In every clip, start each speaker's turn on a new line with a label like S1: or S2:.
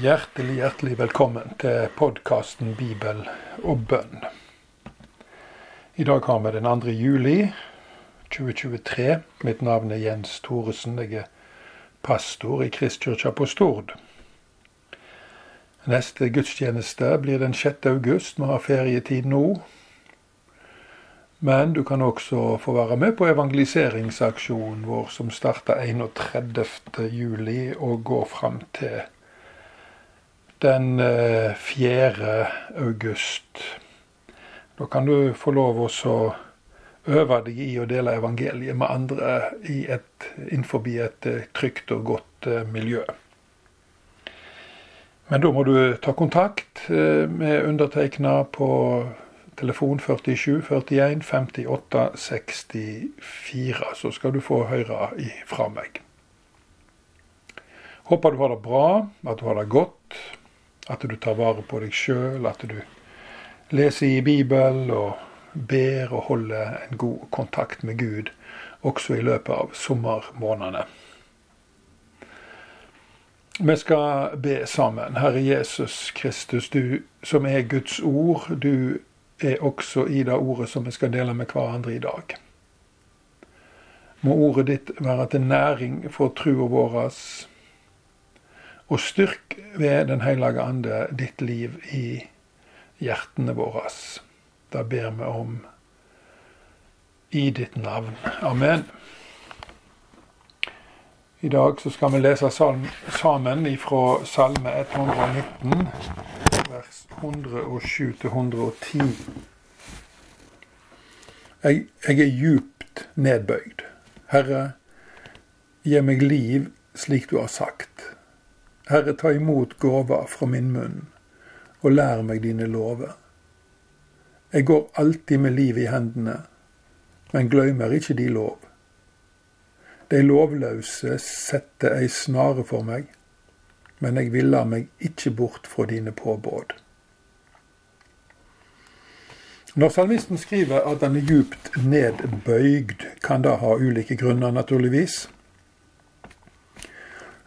S1: Hjertelig, hjertelig velkommen til podkasten Bibel og bønn. I dag har vi den 2. juli 2023. Mitt navn er Jens Thoresen. Jeg er pastor i Kristkirka på Stord. Neste gudstjeneste blir den 6. august. Vi har ferietid nå. Men du kan også få være med på evangeliseringsaksjonen vår som starter 31. juli og går fram til den 4. Eh, august. Da kan du få lov å øve deg i å dele evangeliet med andre i et, innenfor et eh, trygt og godt eh, miljø. Men da må du ta kontakt med undertegna på telefon 47 41 58 64, så skal du få høre fra meg. Håper du har det bra, at du har det godt, at du tar vare på deg sjøl, at du leser i Bibelen og ber og holder en god kontakt med Gud også i løpet av sommermånedene. Vi skal be sammen. Herre Jesus Kristus, du som er Guds ord, du er også i det ordet som vi skal dele med hverandre i dag. Må ordet ditt være til næring for trua vår, og styrk ved Den hellige ande ditt liv i hjertene våre. Det ber vi om i ditt navn. Amen. I dag så skal vi lese sammen fra Salme 119, vers 107 110. Jeg, jeg er djupt nedbøyd. Herre, gi meg liv slik du har sagt. Herre, ta imot gåva fra min munn og lær meg dine lover. Jeg går alltid med livet i hendene, men glemmer ikke de lov. De lovløse setter ei snare for meg, men jeg viller meg ikke bort fra dine påbud. Når salmisten skriver at han er djupt nedbøygd, kan det ha ulike grunner, naturligvis.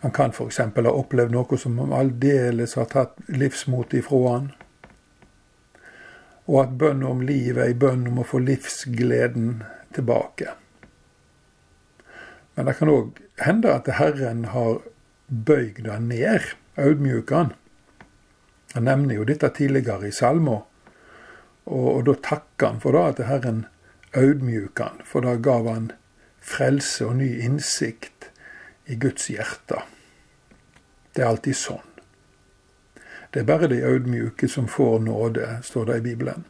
S1: Han kan f.eks. ha opplevd noe som aldeles har tatt livsmot ifra han. Og at bønn om livet er ei bønn om å få livsgleden tilbake. Men det kan òg hende at Herren har bøygd han ned, audmjuka han. Han nevner jo dette tidligere i salma, og, og, da takker han for det at Herren audmjuka han, for da gav han frelse og ny innsikt i Guds hjerte. Det er alltid sånn. Det er bare de audmjuke som får nåde, står det i Bibelen.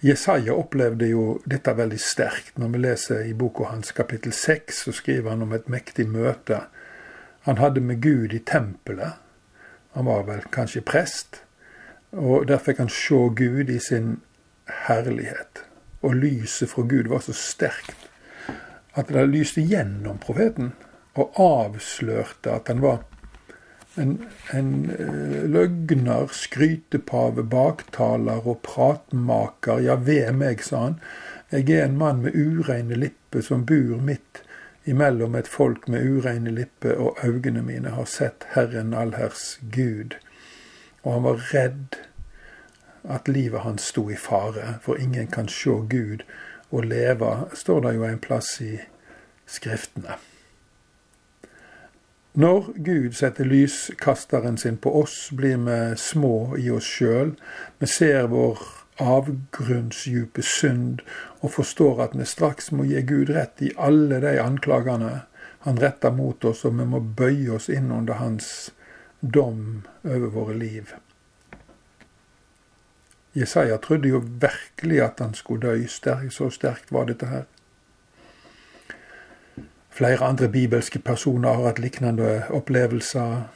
S1: Jesaja opplevde jo dette veldig sterkt. Når vi leser i boka hans kapittel 6, så skriver han om et mektig møte han hadde med Gud i tempelet. Han var vel kanskje prest, og der fikk han se Gud i sin herlighet. Og lyset fra Gud var så sterkt at det lyste gjennom profeten og avslørte at han var en, en uh, løgner, skrytepave, baktaler og pratmaker. Ja, ved meg, sa han. Jeg er en mann med ureine lipper som bor midt imellom et folk med ureine lipper, og øynene mine har sett Herren allherrs Gud. Og han var redd at livet hans sto i fare, for ingen kan se Gud og leve, står det jo en plass i Skriftene. Når Gud setter lyskasteren sin på oss, blir vi små i oss sjøl. Vi ser vår avgrunnsdjupe synd og forstår at vi straks må gi Gud rett i alle de anklagene han retter mot oss, og vi må bøye oss inn under hans dom over våre liv. Jesaja trodde jo virkelig at han skulle dø. Så sterkt var dette her. Flere andre bibelske personer har hatt lignende opplevelser.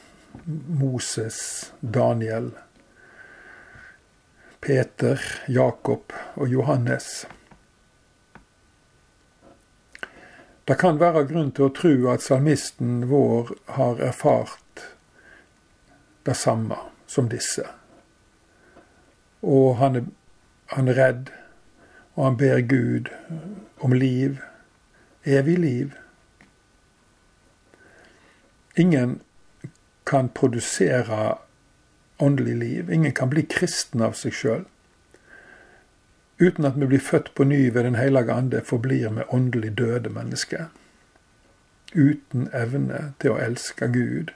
S1: Moses, Daniel, Peter, Jakob og Johannes. Det kan være grunn til å tro at salmisten vår har erfart det samme som disse. Og han er, han er redd, og han ber Gud om liv, evig liv. Ingen kan produsere åndelig liv. Ingen kan bli kristen av seg sjøl. Uten at vi blir født på ny ved Den hellige ande, forblir vi åndelig døde mennesker. Uten evne til å elske Gud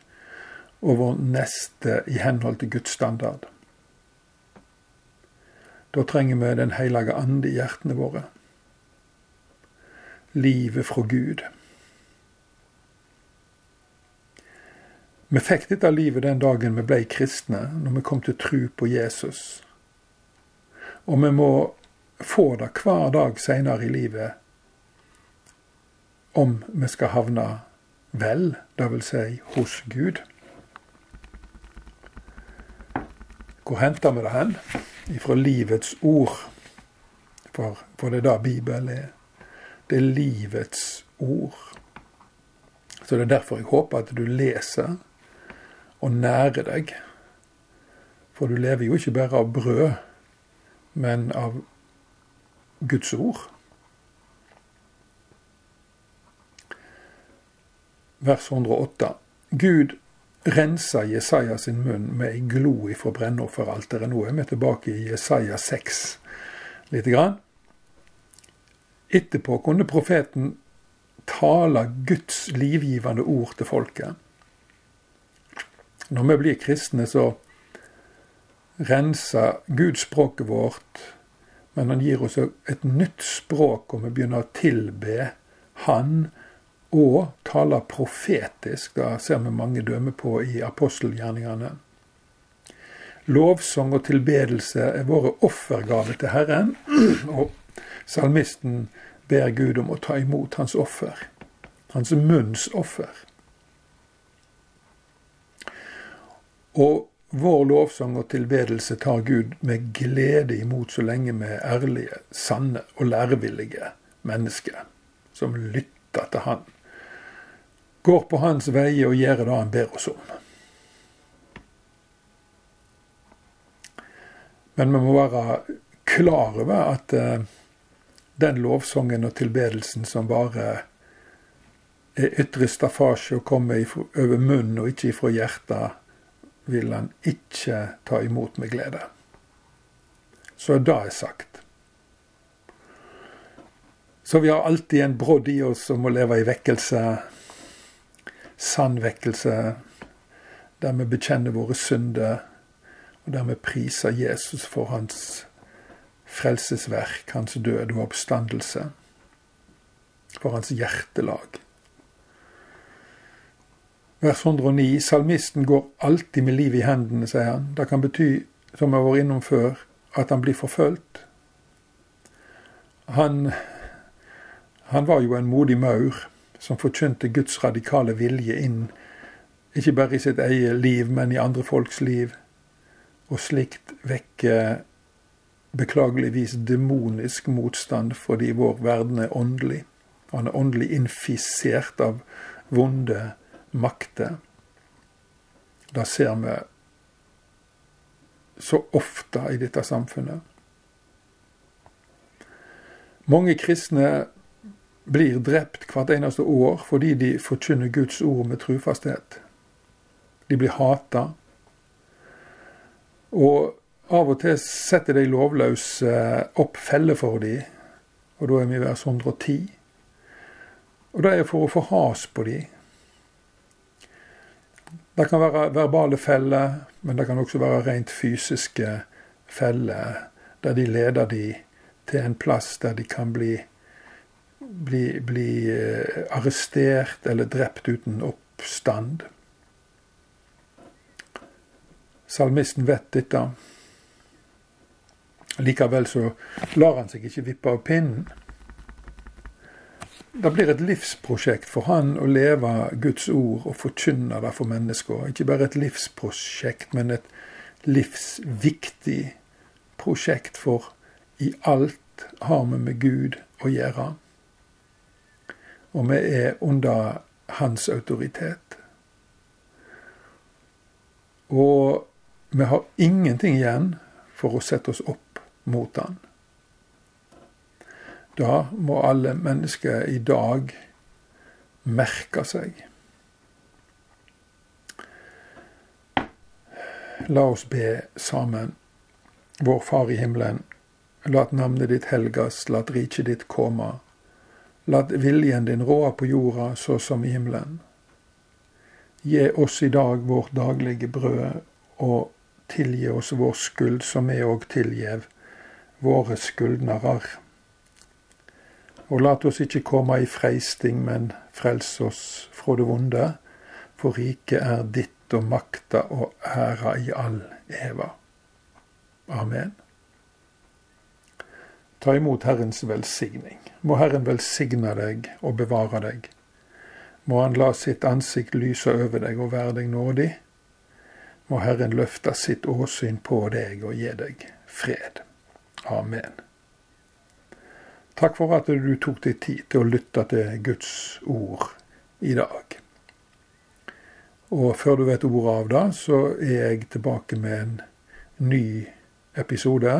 S1: og vår neste i henhold til Guds standard. Da trenger vi Den hellige ande i hjertene våre. Livet fra Gud. Vi fikk dette livet den dagen vi ble kristne, når vi kom til tro på Jesus. Og vi må få det hver dag seinere i livet om vi skal havne vel, vil si hos Gud. Hvor henter vi det hen? Ifra livets ord. For, for det er det Bibelen er. Det er livets ord. Så det er derfor jeg håper at du leser og nære deg. For du lever jo ikke bare av brød, men av Guds ord. Vers 108. Gud rensa Jesaja sin munn med ei glo ifra brennofferalteret. Nå er vi tilbake i Jesaja 6 lite grann. Etterpå kunne profeten tale Guds livgivende ord til folket. Når vi blir kristne, så renser Gud språket vårt, men han gir oss et nytt språk, og vi begynner å tilbe Han og taler profetisk. Det ser vi mange dømmer på i apostelgjerningene. Lovsang og tilbedelse er våre offergaver til Herren, og salmisten ber Gud om å ta imot hans offer, hans munns offer. Og vår lovsang og tilbedelse tar Gud med glede imot så lenge vi er ærlige, sanne og lærevillige mennesker som lytter til Han går på hans veier og gjør det han ber oss om. Men vi må være klar over at uh, den lovsangen og tilbedelsen som bare er ytre staffasje og kommer over munnen og ikke ifra hjertet, vil han ikke ta imot med glede. Så det er sagt. Så vi har alltid en brodd i oss som må leve i vekkelse sann vekkelse, der vi bekjenner våre synder, og der vi priser Jesus for hans frelsesverk, hans død og oppstandelse, for hans hjertelag. Vers 109. Salmisten går alltid med livet i hendene, sier han. Det kan bety, som jeg har vært innom før, at han blir forfulgt. Han, han var jo en modig maur som forkynte Guds radikale vilje inn, ikke bare i sitt eget liv, men i andre folks liv. Og slikt vekker beklageligvis demonisk motstand fordi vår verden er åndelig. Han er åndelig infisert av vonde makter. Det ser vi så ofte i dette samfunnet. Mange kristne blir drept hvert eneste år fordi de forkynner Guds ord med trufasthet. De blir hata. Og av og til setter de lovløse opp feller for dem, og da er vi vers 110. Og det er for å få has på dem. Det kan være verbale feller, men det kan også være rent fysiske feller, der de leder dem til en plass der de kan bli bli, bli eh, arrestert eller drept uten oppstand. Salmisten vet dette. Likevel så lar han seg ikke vippe av pinnen. Det blir et livsprosjekt for han å leve Guds ord og forkynne det for mennesker. Ikke bare et livsprosjekt, men et livsviktig prosjekt, for i alt har vi med Gud å gjøre og vi er under hans autoritet. Og vi har ingenting igjen for å sette oss opp mot han. Da må alle mennesker i dag merke seg. La oss be sammen. Vår Far i himmelen. Lat navnet ditt helgas, lat riket ditt komme. Lat viljen din råde på jorda så som i himmelen. Gi oss i dag vårt daglige brød, og tilgi oss vår skyld, som vi òg tilgjev våre skyldnerar. Og lat oss ikke komme i freisting, men frels oss fra det vonde, for riket er ditt og makta og æra i all eva. Amen. Ta imot Herrens velsigning. Må Herren velsigne deg og bevare deg. Må Han la sitt ansikt lyse over deg og være deg nådig. Må Herren løfte sitt åsyn på deg og gi deg fred. Amen. Takk for at du tok deg tid til å lytte til Guds ord i dag. Og før du vet ordet av det, så er jeg tilbake med en ny episode.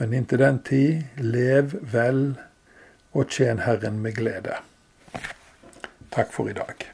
S1: Men inntil den tid, lev vel og tjen Herren med glede. Takk for i dag.